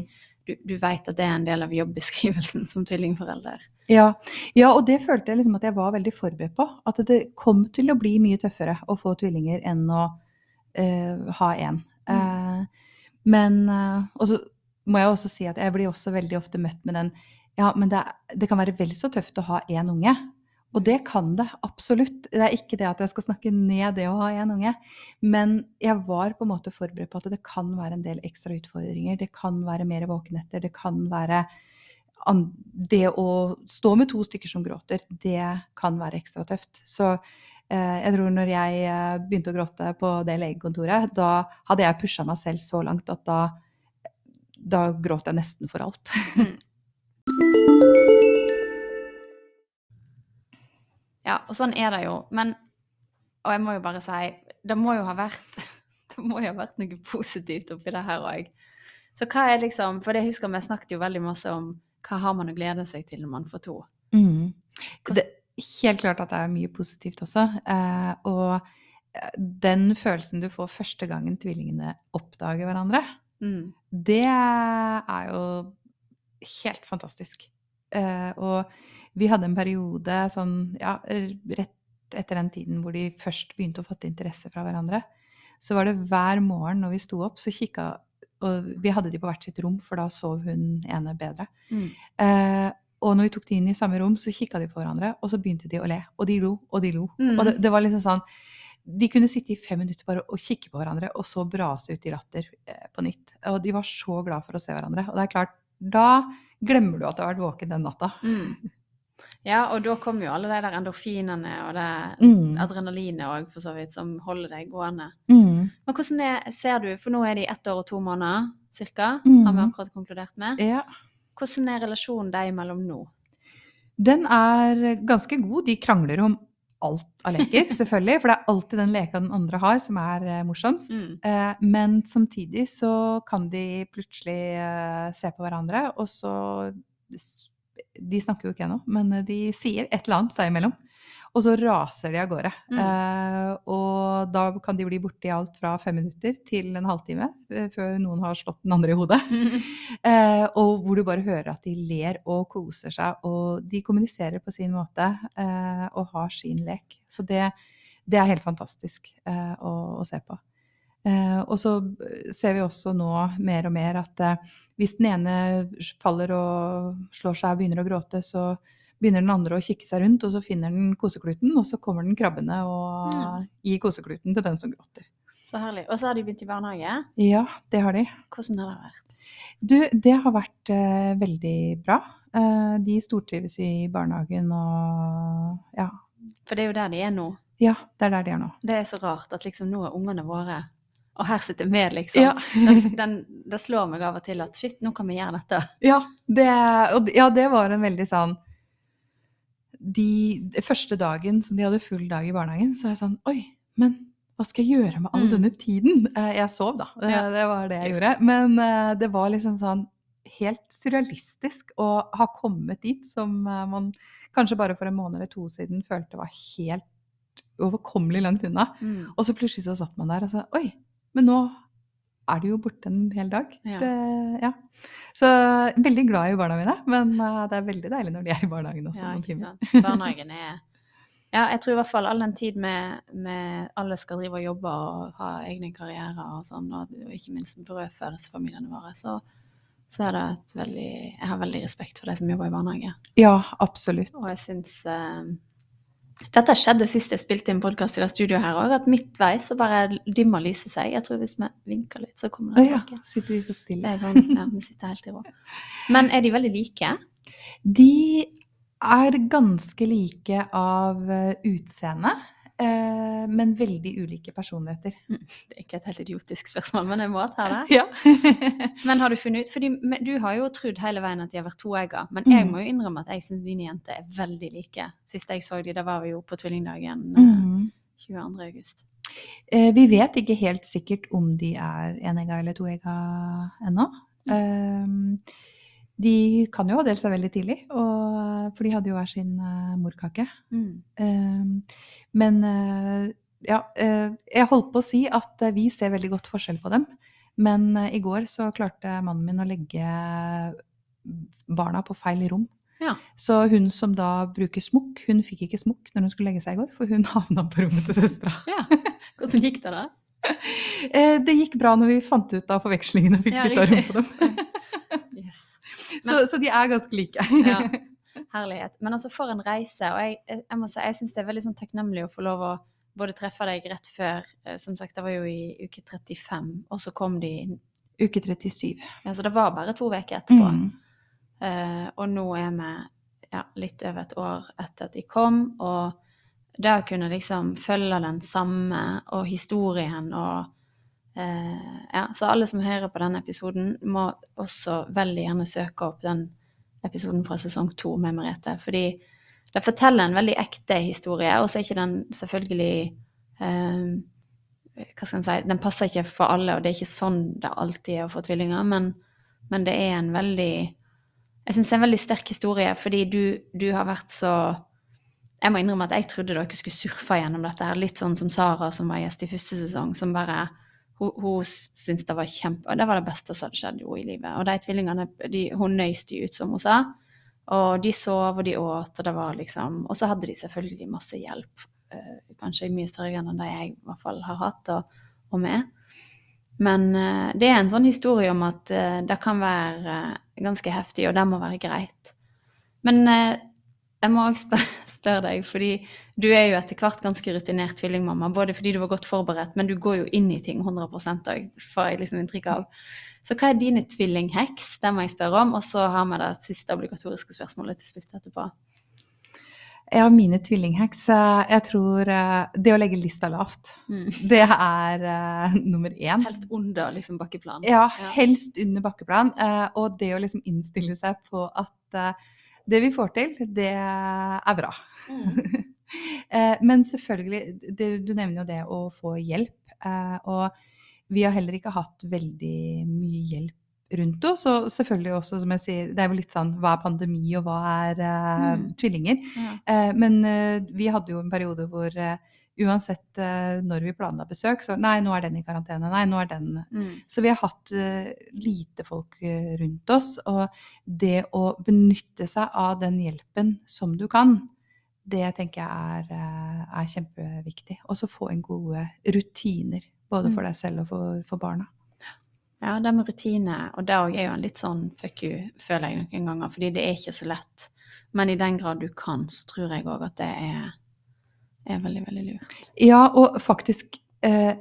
du, du veit at det er en del av jobbeskrivelsen som tvillingforelder. Ja. ja, og det følte jeg liksom at jeg var veldig forberedt på. At det kom til å bli mye tøffere å få tvillinger enn å uh, ha én. Eh, men uh, Og så må jeg også si at jeg blir også veldig ofte møtt med den Ja, men det, det kan være vel så tøft å ha én unge. Og det kan det absolutt. Det er ikke det at jeg skal snakke ned det å ha én unge. Men jeg var på en måte forberedt på at det kan være en del ekstra utfordringer. Det kan være mer våkenetter. Det kan være Det å stå med to stykker som gråter, det kan være ekstra tøft. Så eh, jeg tror når jeg eh, begynte å gråte på det legekontoret, da hadde jeg pusha meg selv så langt at da, da gråt jeg nesten for alt. Ja, og sånn er det jo. Men Og jeg må jo bare si Det må jo ha vært Det må jo ha vært noe positivt oppi det her òg. Så hva er liksom For det husker vi snakket jo veldig masse om hva har man å glede seg til når man får to? Mm. Det helt klart at det er mye positivt også. Eh, og eh, den følelsen du får første gangen tvillingene oppdager hverandre, Mm. det er jo helt fantastisk. Eh, og vi hadde en periode sånn, ja, rett etter den tiden hvor de først begynte å fatte interesse fra hverandre. Så var det hver morgen når vi sto opp, så kikka Og vi hadde de på hvert sitt rom, for da sov hun ene bedre. Mm. Eh, og når vi tok de inn i samme rom, så kikka de på hverandre, og så begynte de å le. Og de lo, og de lo. Mm. Og det, det var liksom sånn De kunne sitte i fem minutter bare og kikke på hverandre, og så brase ut i latter eh, på nytt. Og de var så glad for å se hverandre. Og det er klart, da glemmer du at du har vært våken den natta. Mm. Ja, og da kommer jo alle de der endorfinene og det Mm. adrenalinet òg, for så vidt, som holder deg gående. Mm. Men hvordan er, ser du, for nå er de ett år og to måneder cirka, mm. har vi akkurat konkludert med. Ja. Hvordan er relasjonen deg imellom nå? Den er ganske god. De krangler om alt av leker, selvfølgelig. For det er alltid den leka den andre har, som er eh, morsomst. Mm. Eh, men samtidig så kan de plutselig eh, se på hverandre, og så De snakker jo ikke ennå, men eh, de sier et eller annet seg imellom. Og så raser de av gårde. Mm. Eh, og da kan de bli borte i alt fra fem minutter til en halvtime eh, før noen har slått den andre i hodet. Eh, og hvor du bare hører at de ler og koser seg, og de kommuniserer på sin måte eh, og har sin lek. Så det, det er helt fantastisk eh, å, å se på. Eh, og så ser vi også nå mer og mer at hvis den ene faller og slår seg og begynner å gråte, så begynner den andre å kikke seg rundt, og så finner den kosekluten, og så kommer den krabbende og Mm. gir kosekluten til den som gråter. Så herlig. Og så har de begynt i barnehage. Ja, det har de. Hvordan har det vært? Du, det har vært uh, veldig bra. Uh, de stortrives i barnehagen og ja. For det er jo der de er nå. ja, det er der de er nå. Det er så rart at liksom nå er ungene våre Og her sitter vi, liksom. Ja. Den, den, det slår meg av og til at shit, nå kan vi gjøre dette. Ja, det, og, ja, det var en veldig sånn de, de første dagen som de hadde full dag i barnehagen, så var jeg sånn Oi, men hva skal jeg gjøre med all Mm. denne tiden? Eh, Jeg sov, da. Ja. det var det jeg gjorde. Men eh, det var liksom sånn helt surrealistisk å ha kommet dit som eh, man kanskje bare for en måned eller to siden følte var helt overkommelig langt unna. Mm. Og så plutselig så satt man der og sa Oi, men nå er de jo borte en hel dag. Ja. Det, ja. Så veldig glad i barna mine, men eh, det er veldig deilig når de er i barnehagen også. Ja, ikke sant. Barnehagen er Ja, jeg tror i hvert fall all den tid med, med alle skal drive og jobbe og ha egne karrierer og sånn, og ikke minst brødføde disse familiene våre, så, så er det et veldig Jeg har veldig respekt for de som jobber i barnehage. Ja, absolutt. Og jeg syns eh, Dette skjedde sist jeg spilte inn podkast i det studioet her òg, at midtveis så bare dimmer lyset seg. Jeg tror hvis vi vinker litt, så kommer det tilbake. ja, sitter vi for Det stille. er sånn, ja, vi sitter helt i ro. Men er de veldig like? De er ganske like av utseende, eh, men veldig ulike personligheter. Det er ikke et helt idiotisk spørsmål, men jeg må ta det. Ja. Men har du funnet ut Fordi du har jo trodd hele veien at de har vært toegga, men jeg Mm. må jo innrømme at jeg syns dine jenter er veldig like. Sist jeg så de, da var vi jo på tvillingdagen eh, Mhm. 22. august. Eh, Vi vet ikke helt sikkert om de er enegga eller toegga ennå. Eh, De kan jo ha delt seg veldig tidlig, og, for de hadde jo hver sin uh, morkake. Mm. Uh, Men uh, ja, eh, jeg holdt på å si at vi ser veldig godt forskjell på dem. Men i går så klarte mannen min å legge barna på feil rom. Ja. Så hun som da bruker smokk, hun fikk ikke smokk når hun skulle legge seg i går, for hun havna på rommet til søstera. ja. Hvordan gikk det, da? Det gikk bra når vi fant ut av forvekslingen og fikk Ja, bytta rom på dem. Så, så de er ganske like. Ja. herlighet. Men altså, for en reise. Og jeg, jeg, jeg må si, jeg syns det er veldig sånn takknemlig å få lov å både treffe deg rett før eh, Som sagt, det var jo i uke 35, og så kom de Uke 37. Ja, Så det var bare to uker etterpå. Mm. Uh, og nå er vi ja, litt over et år etter at de kom, og det å kunne liksom følge den samme og historien og eh, Ja, så alle som hører på denne episoden, må også veldig gjerne søke opp den episoden fra sesong to med Merete, fordi det forteller en veldig ekte historie, og så er ikke den selvfølgelig eh, hva skal en si, Den passer ikke for alle, og det er ikke sånn det alltid er å få tvillinger, men, men det er en veldig Jeg syns det er en veldig sterk historie, fordi du, du har vært så Jeg må innrømme at jeg trodde dere skulle surfe gjennom dette her, litt sånn som Sara, som var gjest i første sesong, som bare hun, hun syntes det var kjempe... Det var det beste som hadde skjedd henne i livet. Og de tvillingene, de, hun nøyste ut, som hun sa. Og de sov, og de åt, og det var liksom Og så hadde de selvfølgelig masse hjelp. Uh, kanskje mye større enn det jeg i hvert fall har hatt, og, og med. Men uh, det er en sånn historie om at uh, det kan være ganske heftig, og det må være greit. Men jeg må også spørre, spørre deg, fordi du er jo etter hvert ganske rutinert tvillingmamma, både fordi du var godt forberedt, men du går jo inn i ting 100 òg, får jeg liksom inntrykk av. Så hva er dine tvillingheks? Det må jeg spørre om. Og så har vi det siste obligatoriske spørsmålet til slutt etterpå. Ja, mine tvillingheks. eh, Jeg tror eh, det å legge lista lavt, det er uh, nummer én. Helst under liksom bakkeplan. Ja, Ja. helst under bakkeplan. Uh, og det å liksom innstille seg på at eh, det vi får til, det er bra. Mm. Eh, Men selvfølgelig, det, du nevner jo det å få hjelp. eh, Og vi har heller ikke hatt veldig mye hjelp rundt oss. Og selvfølgelig også, som jeg sier, det er jo litt sånn hva er pandemi, og hva er uh, Mm. tvillinger? Ja. Men vi hadde jo en periode hvor eh, uansett eh, når vi planla besøk, så nei, nå er den i karantene. Nei, nå er den Mm. så vi har hatt eh, lite folk eh, rundt oss, og det å benytte seg av den hjelpen som du kan, det tenker jeg er, er kjempeviktig. Og så få inn gode rutiner, både for Mm. deg selv og for, for barna. Ja, det med rutine, og det òg er jo en litt sånn fuck you, føler jeg noen ganger, fordi det er ikke så lett. Men i den grad du kan, så tror jeg òg at det er, er veldig, veldig lurt. Ja, og faktisk eh,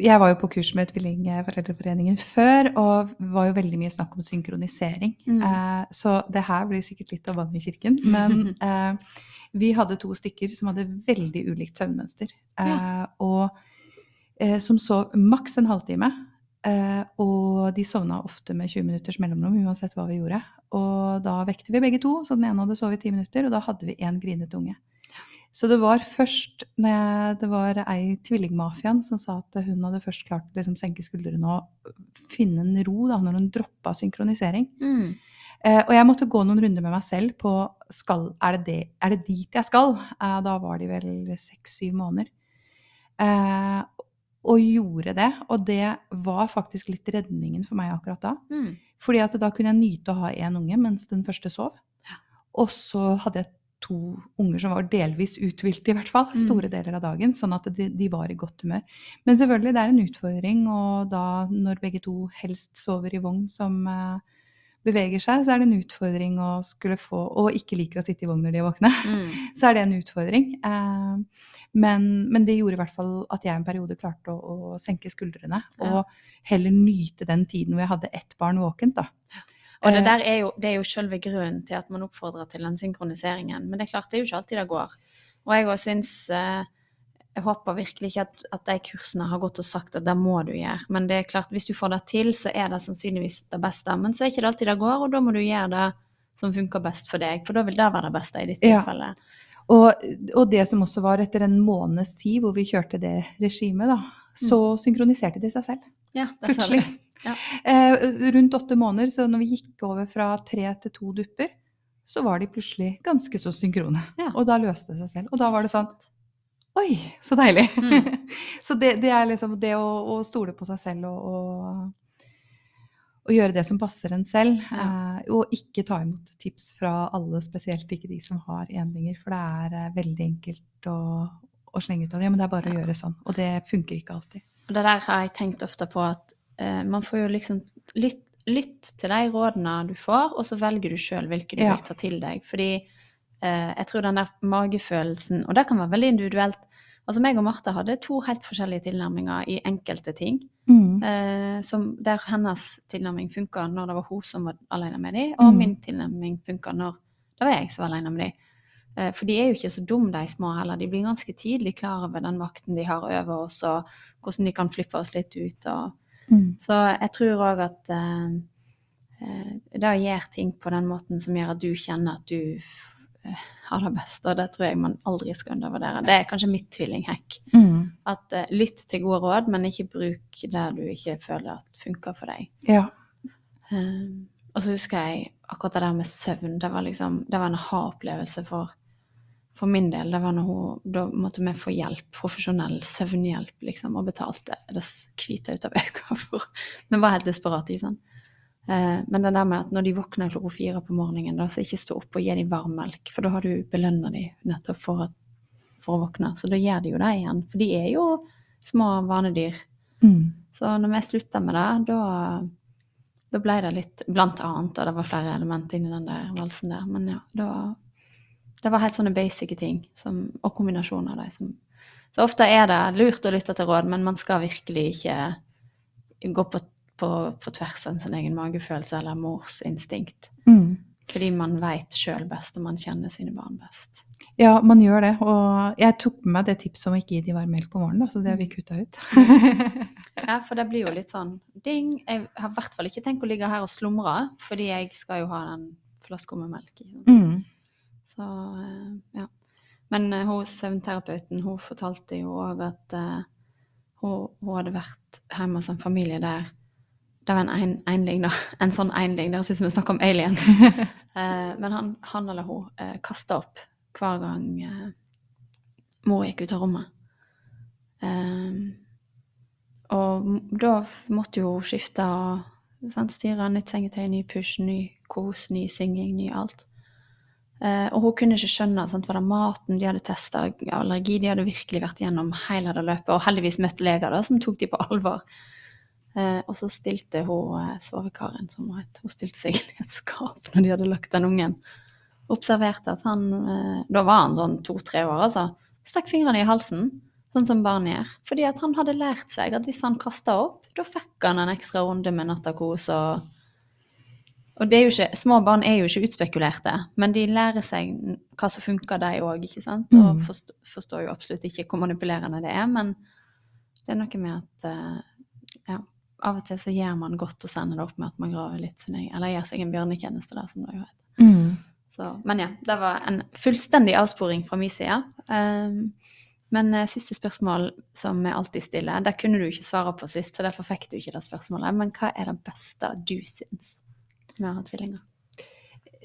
Jeg var jo på kurs med Tvillingforeldreforeningen før, og var jo veldig mye snakk om synkronisering. Mm. Eh, så det her blir sikkert litt av vann i kirken. Men eh, vi hadde to stykker som hadde veldig ulikt søvnmønster. Eh, og eh, som sov maks en halvtime. Uh, og de sovna ofte med 20 minutters mellomrom uansett hva vi gjorde. Og da vekte vi begge to, så den ene hadde sovet i 10 minutter, og da hadde vi én grinete unge. Så det var først når det var ei tvillingmafiaen som sa at hun hadde først klart å liksom senke skuldrene og finne en ro da, når hun droppa synkronisering. Mm. Eh, og jeg måtte gå noen runder med meg selv på skal, er, det det, er det dit jeg skal? Eh, da var de vel seks-syv måneder. Eh, og gjorde det. Og det var faktisk litt redningen for meg akkurat da. Mm. Fordi at da kunne jeg nyte å ha én unge mens den første sov. Og så hadde jeg to unger som var delvis uthvilte, i hvert fall. Mm. Store deler av dagen. Sånn at de, de var i godt humør. Men selvfølgelig, det er en utfordring. Og da når begge to helst sover i vogn som uh, beveger seg, så er det en utfordring å skulle få Og ikke liker å sitte i vogn når de er våkne. Mm. Så er det en utfordring. Uh, men, men det gjorde i hvert fall at jeg en periode klarte å, å senke skuldrene. Ja. Og heller nyte den tiden hvor jeg hadde ett barn våkent, da. Og det Eh, der er jo, det er jo selve grunnen til at man oppfordrer til den synkroniseringen. Men det er klart, det er jo ikke alltid det går. Og jeg òg syns eh, Jeg håper virkelig ikke at, at de kursene har gått og sagt at det må du gjøre. Men det er klart, hvis du får det til, så er det sannsynligvis det beste. Men så er ikke det alltid det går, og da må du gjøre det som funker best for deg. For da vil det være det beste i ditt Ja. Og, og det som også var etter en måneds tid hvor vi kjørte det regimet, da, så synkroniserte de seg selv. Ja, det Plutselig. Ja. Eh, rundt åtte måneder, så når vi gikk over fra tre til to dupper, så var de plutselig ganske så synkrone. Ja. Og da løste det seg selv. Og da var det sånn Oi, så deilig! Mm. så det, det er liksom det å, å stole på seg selv og, og, og gjøre det som passer en selv. Ja. Eh, og ikke ta imot tips fra alle, spesielt ikke de som har enlinger. For det er eh, veldig enkelt å, å slenge ut av det. Ja, men det er bare å gjøre sånn. Og det funker ikke alltid. Og det der har jeg tenkt ofte på at eh, man får jo liksom litt, lytt til de rådene du får, og så velger du sjøl hvilke du Ja. vil ta til deg. Fordi eh, jeg tror den der magefølelsen Og det kan være veldig individuelt. Altså meg og Marte hadde to helt forskjellige tilnærminger i enkelte ting. Mm. Eh, som der hennes tilnærming funka når det var hun som var alene med dem, og Mm. min tilnærming funka når det var jeg som var alene med dem. Eh, for de er jo ikke så dumme, de små heller. De blir ganske tidlig klar over den makten de har over oss, og hvordan de kan flippe oss litt ut. og Mm. så jeg tror òg at eh, eh, det å gjøre ting på den måten som gjør at du kjenner at du eh, har det best, og det tror jeg man aldri skal undervurdere. Det er kanskje mitt tvillinghack. Mm. At eh, lytt til gode råd, men ikke bruk det du ikke føler at funker for deg. Ja. Eh, og så husker jeg akkurat det der med søvn. Det var liksom, det var en ha-opplevelse for, for min del. Det var når hun, da måtte vi få hjelp, profesjonell søvnhjelp, liksom, og betalte det hvite ut av øynene for Vi var helt desperate, ikke sant. Eh, men det der med at når de våkner klokka fire på morgenen, da, så ikke stå opp og gi dem varm melk, for da har du belønna dem nettopp for, at, for å våkne. Så da gjør de jo det igjen. For de er jo små vanedyr. Mm. Så når vi slutta med det, da, da ble det litt Blant annet, og det var flere elementer inni den der valsen der. Men ja, da Det var helt sånne basic ting, som, og kombinasjoner av dem. som Så ofte er det lurt å lytte til råd, men man skal virkelig ikke gå på, på, på tvers av sin egen magefølelse eller mors instinkt. Mm. Fordi man veit sjøl best, og man kjenner sine barn best. Ja, man gjør det. Og jeg tok med meg det tipset om å ikke gi de varm melk på morgenen, da, så det har vi kutta ut. Ja, for det blir jo litt sånn ding. Jeg har i hvert fall ikke tenkt å ligge her og slumre, fordi jeg skal jo ha den flaska med melk. Ikke mm. Så eh, ja. Men eh, hun søvnterapeuten hun fortalte jo òg at uh, hun, hun hadde vært hjemme hos en familie der det var en enling, da. En sånn enling. Ut som vi snakker om aliens. uh, men han, han eller hun uh, kasta opp hver gang uh, mor gikk ut av rommet. Og da måtte jo hun skifte og sant, styre nytt sengetøy, ny push, ny kos, ny synging, ny alt. Eh, og hun kunne ikke skjønne sant, var det maten de hadde testa, allergi de hadde virkelig vært gjennom hele det løpet, og heldigvis møtt leger da, som tok de på alvor. Eh, og så stilte hun eh, sovekaren, som hun het, hun stilte seg i et skap når de hadde lagt den ungen. Observerte at han Da var han sånn to-tre år, altså. Stakk fingrene i halsen, sånn som barn gjør. Fordi at han hadde lært seg at hvis han kasta opp, da fikk han en ekstra runde med nattakos og og det er jo ikke, Små barn er jo ikke utspekulerte, men de lærer seg hva som funker, de òg. Og Mm. forstår, forstår jo absolutt ikke hvor manipulerende det er, men det er noe med at eh, ja, av og til så gjør man godt å sende det opp med at man graver litt sin egen Eller gjør seg en bjørnetjeneste, da, som det jo heter. Mm. Så, men ja, det var en fullstendig avsporing fra min side. Um, men uh, siste spørsmål som vi alltid stiller, det kunne du ikke svare på sist, så derfor fikk du ikke det spørsmålet. Men hva er det beste du syns med å ha tvillinger?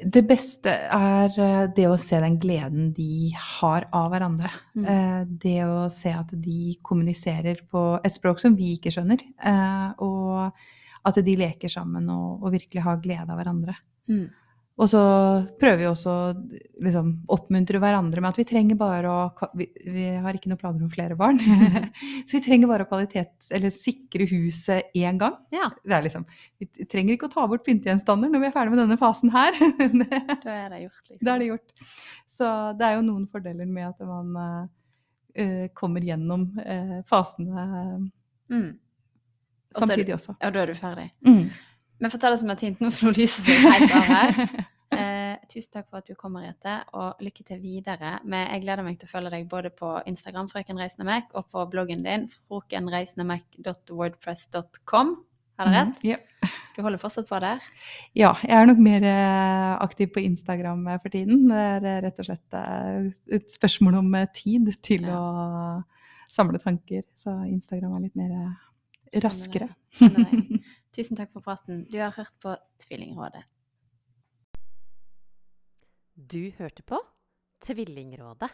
Det beste er eh, det å se den gleden de har av hverandre. Mm. Eh, Det å se at de kommuniserer på et språk som vi ikke skjønner. eh, Og at de leker sammen og, og virkelig har glede av hverandre. Mm. Og så prøver vi også å liksom, oppmuntre hverandre med at vi trenger bare å Vi, vi har ikke noen planer om flere barn. så vi trenger bare å kvalitet, eller sikre huset én gang. Ja, Det er liksom, vi trenger ikke å ta bort pyntegjenstander når vi er ferdig med denne fasen her. da er det gjort, liksom. Da er det gjort. Så det er jo noen fordeler med at man eh, kommer gjennom uh, fasene Mm. Så er samtidig også. Ja, da er du ferdig. Mm. Men fortell oss som et hint, nå slo lyset seg helt av her. Eh, tusen takk for at du kommer, Rete, og lykke til videre. Men jeg gleder meg til å følge deg både på Instagram, Frøken Reisende Mac, og på bloggen din, frokenreisenemac.wordpress.com. Har jeg rett? Mm, ja. Du holder fortsatt på der? ja, jeg er nok mer eh, aktiv på Instagram eh, for tiden. Det er eh, rett og slett et spørsmål om tid til Ja. å samle tanker. Så Instagram er litt mer raskere. Skjønner jeg. Tusen takk for praten. Du har hørt på Tvillingrådet. Du hørte på Tvillingrådet.